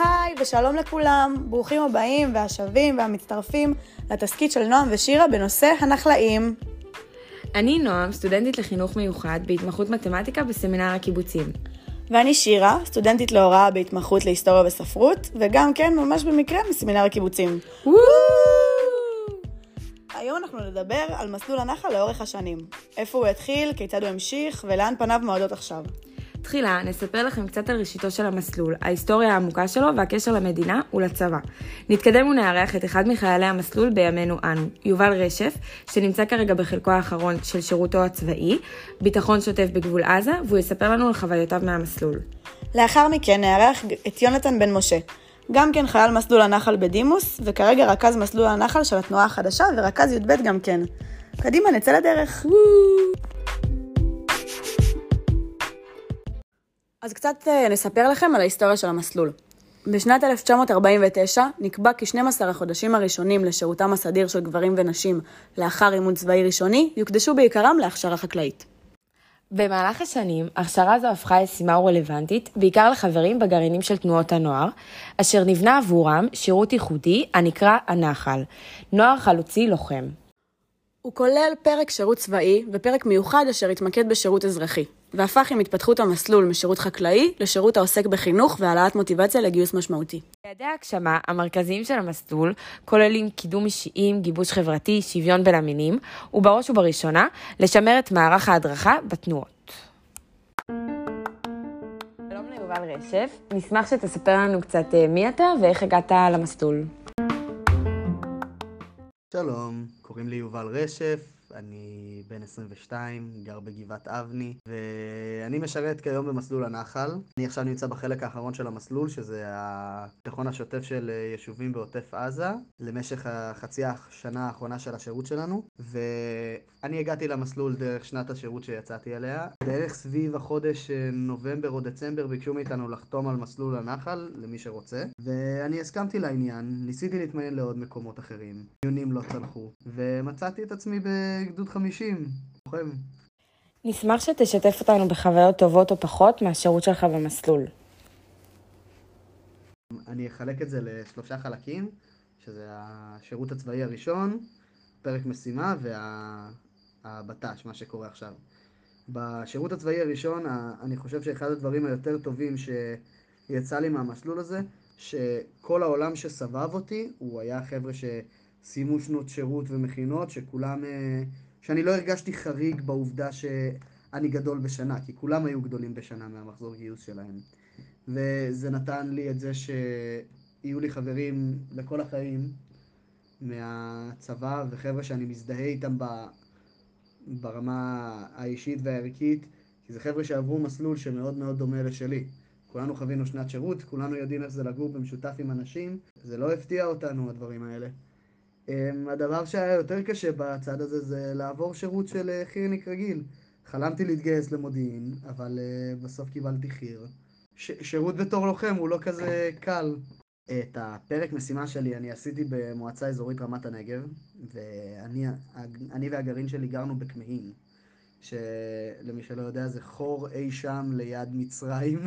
היי ושלום לכולם, ברוכים הבאים והשבים והמצטרפים לתסכית של נועם ושירה בנושא הנחלאים. אני נועם, סטודנטית לחינוך מיוחד בהתמחות מתמטיקה בסמינר הקיבוצים. ואני שירה, סטודנטית להוראה בהתמחות להיסטוריה וספרות, וגם כן, ממש במקרה, מסמינר הקיבוצים. היום אנחנו נדבר על מסלול הנחל לאורך השנים. איפה הוא התחיל, כיצד הוא המשיך, ולאן פניו מועדות עכשיו. תחילה נספר לכם קצת על ראשיתו של המסלול, ההיסטוריה העמוקה שלו והקשר למדינה ולצבא. נתקדם ונארח את אחד מחיילי המסלול בימינו אנו, יובל רשף, שנמצא כרגע בחלקו האחרון של שירותו הצבאי, ביטחון שוטף בגבול עזה, והוא יספר לנו על חוויותיו מהמסלול. לאחר מכן נארח את יונתן בן משה, גם כן חייל מסלול הנחל בדימוס, וכרגע רכז מסלול הנחל של התנועה החדשה ורכז י"ב גם כן. קדימה, נצא לדרך. אז קצת אה, נספר לכם על ההיסטוריה של המסלול. בשנת 1949 נקבע כי 12 החודשים הראשונים לשירותם הסדיר של גברים ונשים לאחר אימון צבאי ראשוני יוקדשו בעיקרם להכשרה חקלאית. במהלך השנים, הכשרה זו הפכה ישימה ורלוונטית, בעיקר לחברים בגרעינים של תנועות הנוער, אשר נבנה עבורם שירות ייחודי הנקרא הנחל, נוער חלוצי לוחם. הוא כולל פרק שירות צבאי ופרק מיוחד אשר התמקד בשירות אזרחי, והפך עם התפתחות המסלול משירות חקלאי לשירות העוסק בחינוך והעלאת מוטיבציה לגיוס משמעותי. יעדי ההגשמה המרכזיים של המסלול כוללים קידום אישיים, גיבוש חברתי, שוויון בין המינים, ובראש ובראשונה, לשמר את מערך ההדרכה בתנועות. שלום ליובל רשף, נשמח שתספר לנו קצת אה, מי אתה ואיך הגעת למסלול. שלום, קוראים לי יובל רשף, אני בן 22, גר בגבעת אבני, ואני משרת כיום במסלול הנחל. אני עכשיו נמצא בחלק האחרון של המסלול, שזה הביטחון השוטף של יישובים בעוטף עזה, למשך החצי השנה האחרונה של השירות שלנו, ואני הגעתי למסלול דרך שנת השירות שיצאתי אליה. בערך סביב החודש נובמבר או דצמבר ביקשו מאיתנו לחתום על מסלול הנחל, למי שרוצה, ואני הסכמתי לעניין, ניסיתי להתמיין לעוד מקומות אחרים, דיונים לא צלחו, ומצאתי את עצמי ב... גדוד 50, לוחם. נשמח שתשתף אותנו בחוויות טובות או פחות מהשירות שלך במסלול. אני אחלק את זה לשלושה חלקים, שזה השירות הצבאי הראשון, פרק משימה והבט"ש, מה שקורה עכשיו. בשירות הצבאי הראשון, אני חושב שאחד הדברים היותר טובים שיצא לי מהמסלול הזה, שכל העולם שסבב אותי, הוא היה חבר'ה ש... סיימו שנות שירות ומכינות, שכולם... אה, שאני לא הרגשתי חריג בעובדה שאני גדול בשנה, כי כולם היו גדולים בשנה מהמחזור גיוס שלהם. וזה נתן לי את זה שיהיו לי חברים לכל החיים מהצבא, וחבר'ה שאני מזדהה איתם ברמה האישית והערכית, כי זה חבר'ה שעברו מסלול שמאוד מאוד דומה לשלי. כולנו חווינו שנת שירות, כולנו יודעים איך זה לגור במשותף עם אנשים, זה לא הפתיע אותנו הדברים האלה. אמ, הדבר שהיה יותר קשה בצד הזה זה לעבור שירות של אה, חירניק רגיל. חלמתי להתגייס למודיעין, אבל uh, בסוף קיבלתי חי"ר. שירות בתור לוחם הוא לא כזה קל. את הפרק משימה שלי אני עשיתי במועצה אזורית רמת הנגב, ואני והגרעין שלי גרנו בכמהין, שלמי שלא יודע זה חור אי שם ליד מצרים,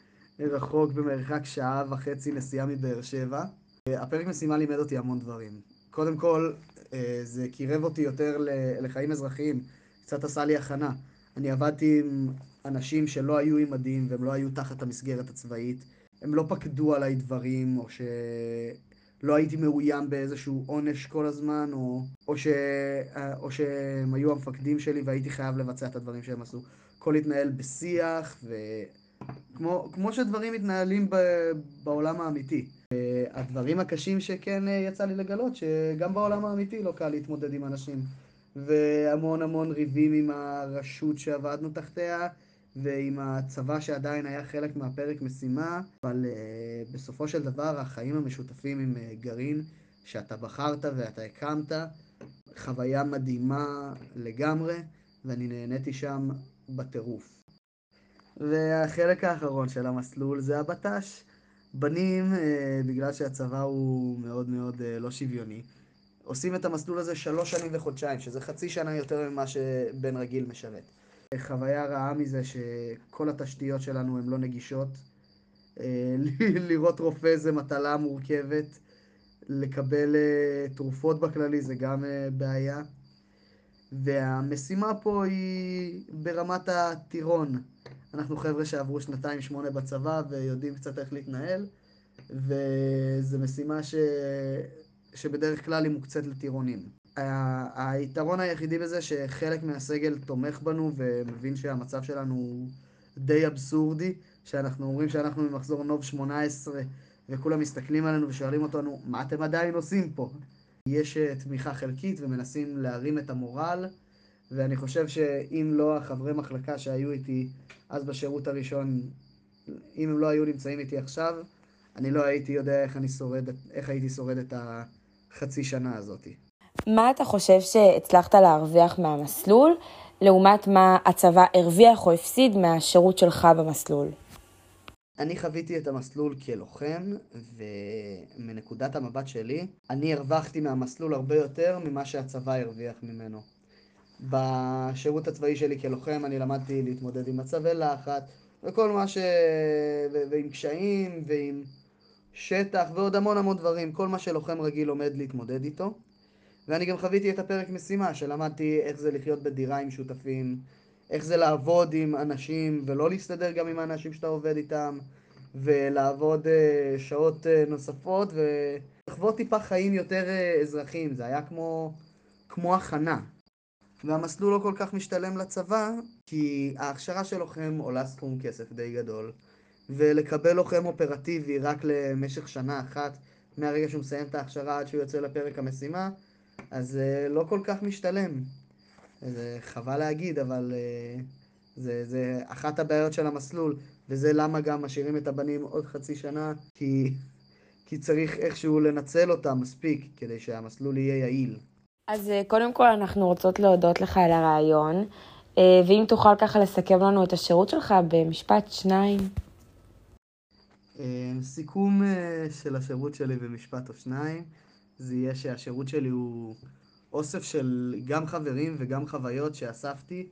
רחוק במרחק שעה וחצי נסיעה מבאר שבע. הפרק משימה לימד אותי המון דברים. קודם כל, אה, זה קירב אותי יותר לחיים אזרחיים, קצת עשה לי הכנה. אני עבדתי עם אנשים שלא היו עם מדים והם לא היו תחת המסגרת הצבאית. הם לא פקדו עליי דברים, או שלא הייתי מאוים באיזשהו עונש כל הזמן, או, או, ש, אה, או שהם היו המפקדים שלי והייתי חייב לבצע את הדברים שהם עשו. הכל התנהל בשיח, וכמו שדברים מתנהלים בעולם האמיתי. הדברים הקשים שכן אה, יצא לי לגלות, שגם בעולם האמיתי לא קל להתמודד עם אנשים. והמון המון ריבים עם הרשות שעבדנו תחתיה, ועם הצבא שעדיין היה חלק מהפרק משימה, אבל uh, בסופו של דבר החיים המשותפים עם uh, גרעין, שאתה בחרת ואתה הקמת, חוויה מדהימה לגמרי, ואני נהניתי שם בטירוף. והחלק האחרון של המסלול זה הבט"ש. בנים, אה, בגלל שהצבא הוא מאוד מאוד אה, לא שוויוני, עושים את המסלול הזה שלוש שנים וחודשיים, שזה חצי שנה יותר ממה שבן רגיל משרת. חוויה רעה מזה שכל התשתיות שלנו הן לא נגישות, אה, לראות רופא זה מטלה מורכבת, לקבל תרופות בכללי זה גם בעיה. והמשימה פה היא ברמת הטירון. אנחנו חבר'ה שעברו שנתיים שמונה בצבא ויודעים קצת איך להתנהל, וזו משימה ש... שבדרך כלל היא מוקצת לטירונים. היתרון היחידי בזה שחלק מהסגל תומך בנו ומבין שהמצב שלנו הוא די אבסורדי, שאנחנו אומרים שאנחנו ממחזור נוב 18 וכולם מסתכלים עלינו ושואלים אותנו, מה אתם עדיין עושים פה? יש אה, תמיכה חלקית ומנסים להרים את המורל, ואני חושב שאם לא החברי מחלקה שהיו איתי אז בשירות הראשון, אם הם לא היו נמצאים איתי עכשיו, אני לא הייתי יודע איך, אני שורד, איך הייתי שורד את החצי שנה הזאת. מה אתה חושב שהצלחת להרוויח מהמסלול, לעומת מה הצבא הרוויח או הפסיד מהשירות שלך במסלול? אני חוויתי את המסלול כלוחם, ומנקודת המבט שלי, אני הרווחתי מהמסלול הרבה יותר ממה שהצבא הרוויח ממנו. בשירות הצבאי שלי כלוחם אני למדתי להתמודד עם מצבי לחץ, וכל מה ש... ו... ועם קשיים, ועם שטח, ועוד המון המון דברים, כל מה שלוחם רגיל לומד להתמודד איתו. ואני גם חוויתי את הפרק משימה, שלמדתי איך זה לחיות בדירה עם שותפים, איך זה לעבוד עם אנשים ולא להסתדר גם עם האנשים שאתה עובד איתם, ולעבוד uh, שעות uh, נוספות ולחוות טיפה חיים יותר uh, אזרחיים, זה היה כמו, כמו הכנה. והמסלול לא כל כך משתלם לצבא, כי ההכשרה של לוחם עולה סכום כסף די גדול, ולקבל לוחם אופרטיבי רק למשך שנה אחת, מהרגע שהוא מסיים את ההכשרה עד שהוא יוצא לפרק המשימה, אז זה לא כל כך משתלם. זה חבל להגיד, אבל uh, זה, זה אחת הבעיות של המסלול, וזה למה גם משאירים את הבנים עוד חצי שנה, כי, כי צריך איכשהו לנצל אותם מספיק כדי שהמסלול יהיה יעיל. אז uh, קודם כל אנחנו רוצות להודות לך על הרעיון, uh, ואם תוכל ככה לסכם לנו את השירות שלך במשפט שניים. סיכום של השירות שלי במשפט או שניים, זה יהיה שהשירות שלי הוא אוסף של גם חברים וגם חוויות שאספתי.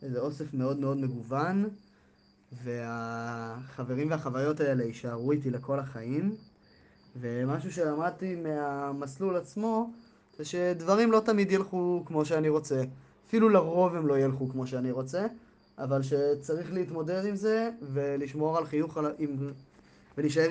זה אוסף מאוד מאוד מגוון, והחברים והחוויות האלה יישארו איתי לכל החיים. ומשהו שלמדתי מהמסלול עצמו, זה שדברים לא תמיד ילכו כמו שאני רוצה. אפילו לרוב הם לא ילכו כמו שאני רוצה, אבל שצריך להתמודד עם זה ולשמור על חיוך, על... עם... ולהישאר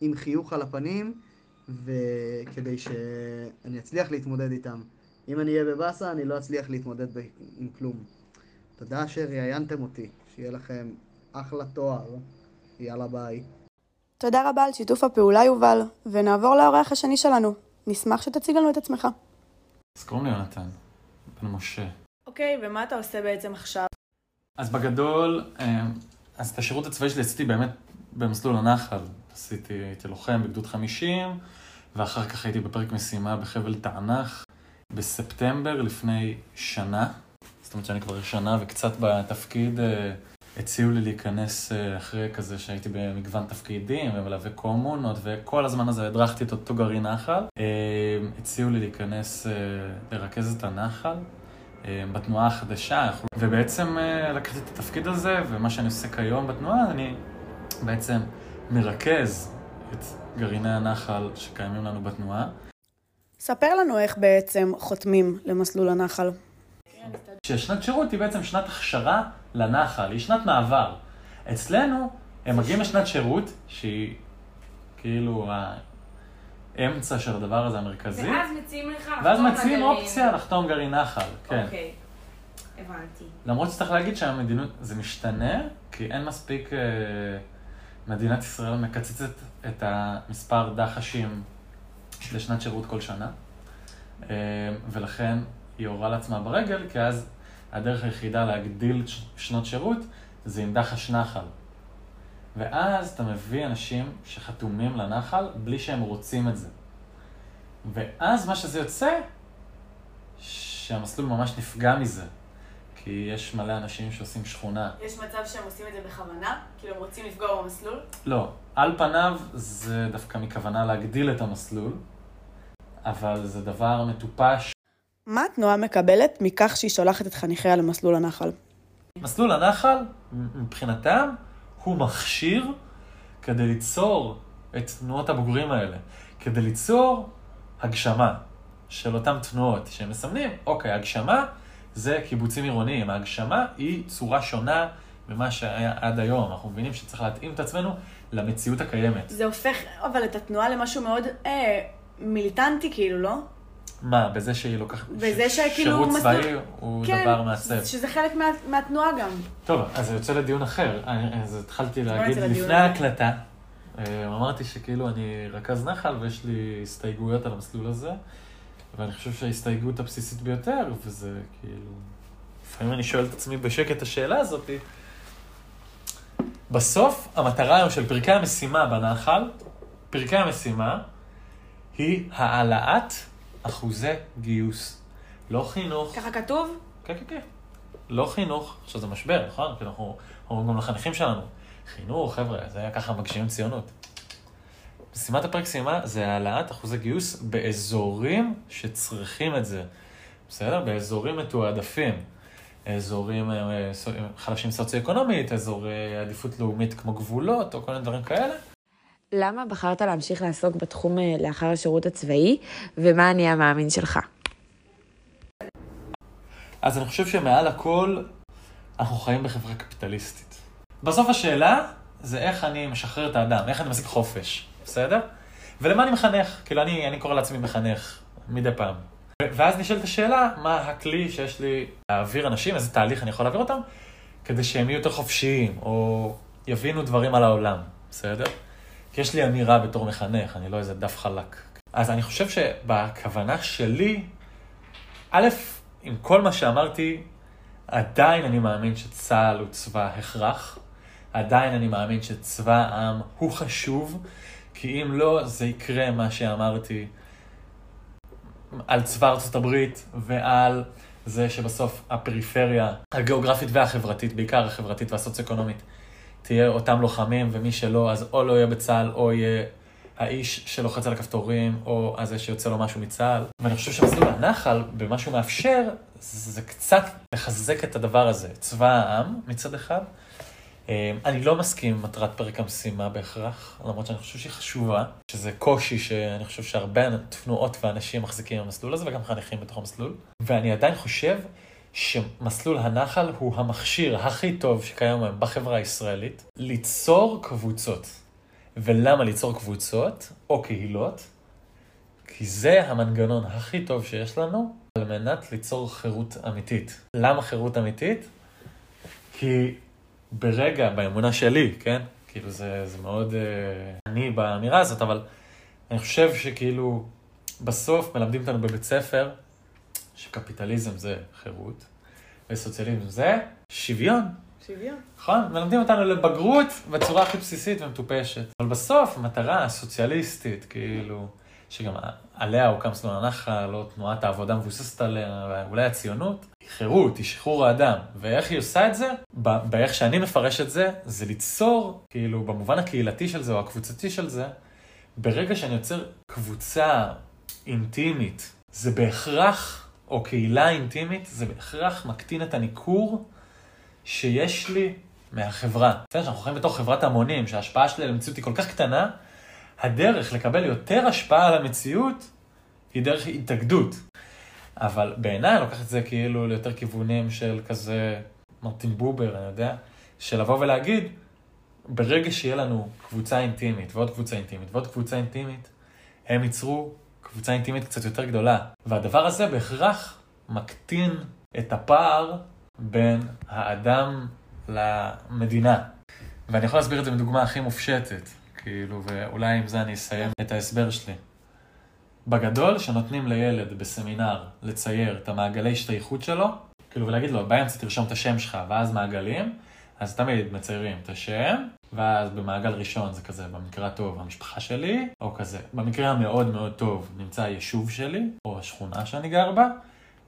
עם חיוך על הפנים, וכדי שאני אצליח להתמודד איתם. אם אני אהיה בבאסה, אני לא אצליח להתמודד ב... עם כלום. תודה שראיינתם אותי, שיהיה לכם אחלה תואר. יאללה ביי. תודה רבה על שיתוף הפעולה, יובל, ונעבור לאורח השני שלנו. נשמח שתציג לנו את עצמך. אז קוראים לי יונתן, בן משה. אוקיי, ומה אתה עושה בעצם עכשיו? אז בגדול, אה, אז את השירות הצבאי שלי עשיתי באמת במסלול הנחל. עשיתי, הייתי לוחם בגדוד 50, ואחר כך הייתי בפרק משימה בחבל תענך בספטמבר לפני שנה. זאת אומרת שאני כבר שנה וקצת בתפקיד, אה, הציעו לי להיכנס אה, אחרי כזה שהייתי במגוון תפקידים ומלווה קומונות, וכל הזמן הזה הדרכתי את אותו גרעין נחל. אה, הציעו לי להיכנס, לרכז את הנחל. בתנועה החדשה, ובעצם לקחתי את התפקיד הזה, ומה שאני עושה כיום בתנועה, אני בעצם מרכז את גרעיני הנחל שקיימים לנו בתנועה. ספר לנו איך בעצם חותמים למסלול הנחל. ששנת שירות היא בעצם שנת הכשרה לנחל, היא שנת מעבר. אצלנו, הם מגיעים לשנת שירות, שהיא כאילו האמצע של הדבר הזה המרכזי. ואז מציעים לך לחתום ואז מציעים אופציה לחתום גרעין נחל, כן. אוקיי, הבנתי. למרות שצריך להגיד שהמדינות, זה משתנה, כי אין מספיק, אה, מדינת ישראל מקצצת את המספר דחשים לשנת שירות כל שנה, אה, ולכן היא הורה לעצמה ברגל, כי אז הדרך היחידה להגדיל שנות שירות זה עם דחש נחל. ואז אתה מביא אנשים שחתומים לנחל בלי שהם רוצים את זה. ואז מה שזה יוצא, שהמסלול ממש נפגע מזה. כי יש מלא אנשים שעושים שכונה. יש מצב שהם עושים את זה בכוונה? כאילו הם רוצים לפגוע במסלול? לא. על פניו זה דווקא מכוונה להגדיל את המסלול, אבל זה דבר מטופש. מה התנועה מקבלת מכך שהיא שולחת את חניכיה למסלול הנחל? מסלול הנחל, מבחינתם, הוא מכשיר כדי ליצור את תנועות הבוגרים האלה, כדי ליצור הגשמה של אותן תנועות שהם מסמנים, אוקיי, הגשמה זה קיבוצים עירוניים, ההגשמה היא צורה שונה ממה שהיה עד היום, אנחנו מבינים שצריך להתאים את עצמנו למציאות הקיימת. זה הופך אבל את התנועה למשהו מאוד אה, מיליטנטי, כאילו, לא? מה, בזה שהיא לוקחת... בזה שכאילו שירות מסלול- צבאי הוא כן, דבר מעצב. שזה חלק מה, מהתנועה גם. טוב, אז זה יוצא לדיון אחר. אני- אז התחלתי להגיד לפני. ההקלטה, אה, אמרתי שכאילו אני רכז נחל ויש לי הסתייגויות על המסלול הזה, ואני חושב שההסתייגות הבסיסית ביותר, וזה כאילו... לפעמים אני שואל את עצמי בשקט את השאלה הזאת, בסוף המטרה היום של פרקי המשימה בנחל, פרקי המשימה, היא העלאת אחוזי גיוס. לא חינוך, ככה כתוב? כן, כן, כן. לא חינוך, עכשיו זה משבר, נכון? כי אנחנו אומרים גם לחניכים שלנו, חינוך, חבר'ה, זה היה ככה מגשימים ציונות. משימת הפרק סיימה זה העלאת אחוזי גיוס באזורים שצריכים את זה. בסדר? באזורים מתועדפים. אזורים אה, סו- חלשים סוציו-אקונומית, אזורי עדיפות לאומית כמו גבולות, או כל מיני דברים כאלה. למה בחרת להמשיך לעסוק בתחום אה, לאחר השירות הצבאי, ומה אני המאמין שלך? אז אני חושב שמעל הכל, אנחנו חיים בחברה קפיטליסטית. בסוף השאלה זה איך אני משחרר את האדם, איך אני משיג חופש, בסדר? ולמה אני מחנך? כאילו, אני, אני קורא לעצמי מחנך מדי פעם. ואז נשאלת השאלה, מה הכלי שיש לי להעביר אנשים, איזה תהליך אני יכול להעביר אותם, כדי שהם יהיו יותר חופשיים, או יבינו דברים על העולם, בסדר? כי יש לי אמירה בתור מחנך, אני לא איזה דף חלק. אז אני חושב שבכוונה שלי, א', עם כל מה שאמרתי, עדיין אני מאמין שצה"ל הוא צבא הכרח. עדיין אני מאמין שצבא העם הוא חשוב, כי אם לא, זה יקרה מה שאמרתי על צבא ארצות הברית ועל זה שבסוף הפריפריה הגיאוגרפית והחברתית, בעיקר החברתית והסוציו-אקונומית, תהיה אותם לוחמים, ומי שלא, אז או לא יהיה בצה"ל, או יהיה האיש שלוחץ על הכפתורים, או הזה שיוצא לו משהו מצה"ל. ואני חושב שמסלול הנחל, במה שהוא מאפשר, זה קצת לחזק את הדבר הזה. צבא העם מצד אחד. אה, אני לא מסכים עם מטרת פרק המשימה בהכרח, למרות שאני חושב שהיא חשובה, שזה קושי שאני חושב שהרבה תנועות ואנשים מחזיקים במסלול הזה, וגם חניכים בתוך המסלול. ואני עדיין חושב שמסלול הנחל הוא המכשיר הכי טוב שקיים היום בחברה הישראלית, ליצור קבוצות. ולמה ליצור קבוצות או קהילות? כי זה המנגנון הכי טוב שיש לנו על מנת ליצור חירות אמיתית. למה חירות אמיתית? כי ברגע, באמונה שלי, כן? כאילו זה, זה מאוד אני באמירה הזאת, אבל אני חושב שכאילו בסוף מלמדים אותנו בבית ספר שקפיטליזם זה חירות, וסוציאליזם זה שוויון. שוויון. נכון? מלמדים אותנו לבגרות בצורה הכי בסיסית ומטופשת. אבל בסוף, המטרה הסוציאליסטית, כאילו, שגם עליה הוקם סלון הנחל, או תנועת העבודה מבוססת עליה, ואולי הציונות, היא חירות, היא שחרור האדם. ואיך היא עושה את זה? באיך שאני מפרש את זה, זה ליצור, כאילו, במובן הקהילתי של זה, או הקבוצתי של זה, ברגע שאני יוצר קבוצה אינטימית, זה בהכרח, או קהילה אינטימית, זה בהכרח מקטין את הניכור שיש לי מהחברה. בסדר, שאנחנו חיים בתוך חברת המונים, שההשפעה שלי על המציאות היא כל כך קטנה, הדרך לקבל יותר השפעה על המציאות היא דרך התאגדות. אבל בעיניי אני לוקח את זה כאילו ליותר כיוונים של כזה מרטין בובר, אני יודע, של לבוא ולהגיד, ברגע שיהיה לנו קבוצה אינטימית ועוד קבוצה אינטימית ועוד קבוצה אינטימית, הם ייצרו קבוצה אינטימית קצת יותר גדולה. והדבר הזה בהכרח מקטין את הפער בין האדם למדינה. ואני יכול להסביר את זה בדוגמה הכי מופשטת, כאילו, ואולי עם זה אני אסיים את ההסבר שלי. בגדול, שנותנים לילד בסמינר לצייר את המעגלי השתייכות שלו, כאילו, ולהגיד לו, באמצע תרשום את השם שלך, ואז מעגלים, אז תמיד מציירים את השם, ואז במעגל ראשון זה כזה, במקרה הטוב, המשפחה שלי, או כזה. במקרה המאוד מאוד טוב נמצא היישוב שלי, או השכונה שאני גר בה,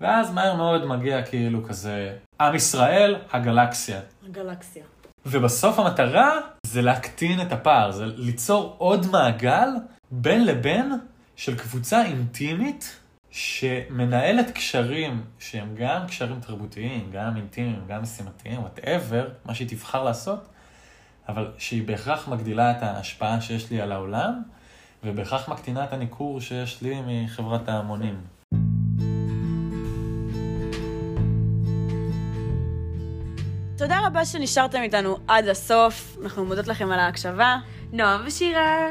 ואז מהר מאוד מגיע כאילו כזה, עם ישראל, הגלקסיה. הגלקסיה. ובסוף המטרה זה להקטין את הפער, זה ליצור עוד מעגל בין לבין של קבוצה אינטימית שמנהלת קשרים שהם גם קשרים תרבותיים, גם אינטימיים, גם משימתיים, וואטאבר, מה שהיא תבחר לעשות, אבל שהיא בהכרח מגדילה את ההשפעה שיש לי על העולם, ובהכרח מקטינה את הניכור שיש לי מחברת ההמונים. תודה רבה שנשארתם איתנו עד הסוף, אנחנו מודות לכם על ההקשבה. נועה ושירה!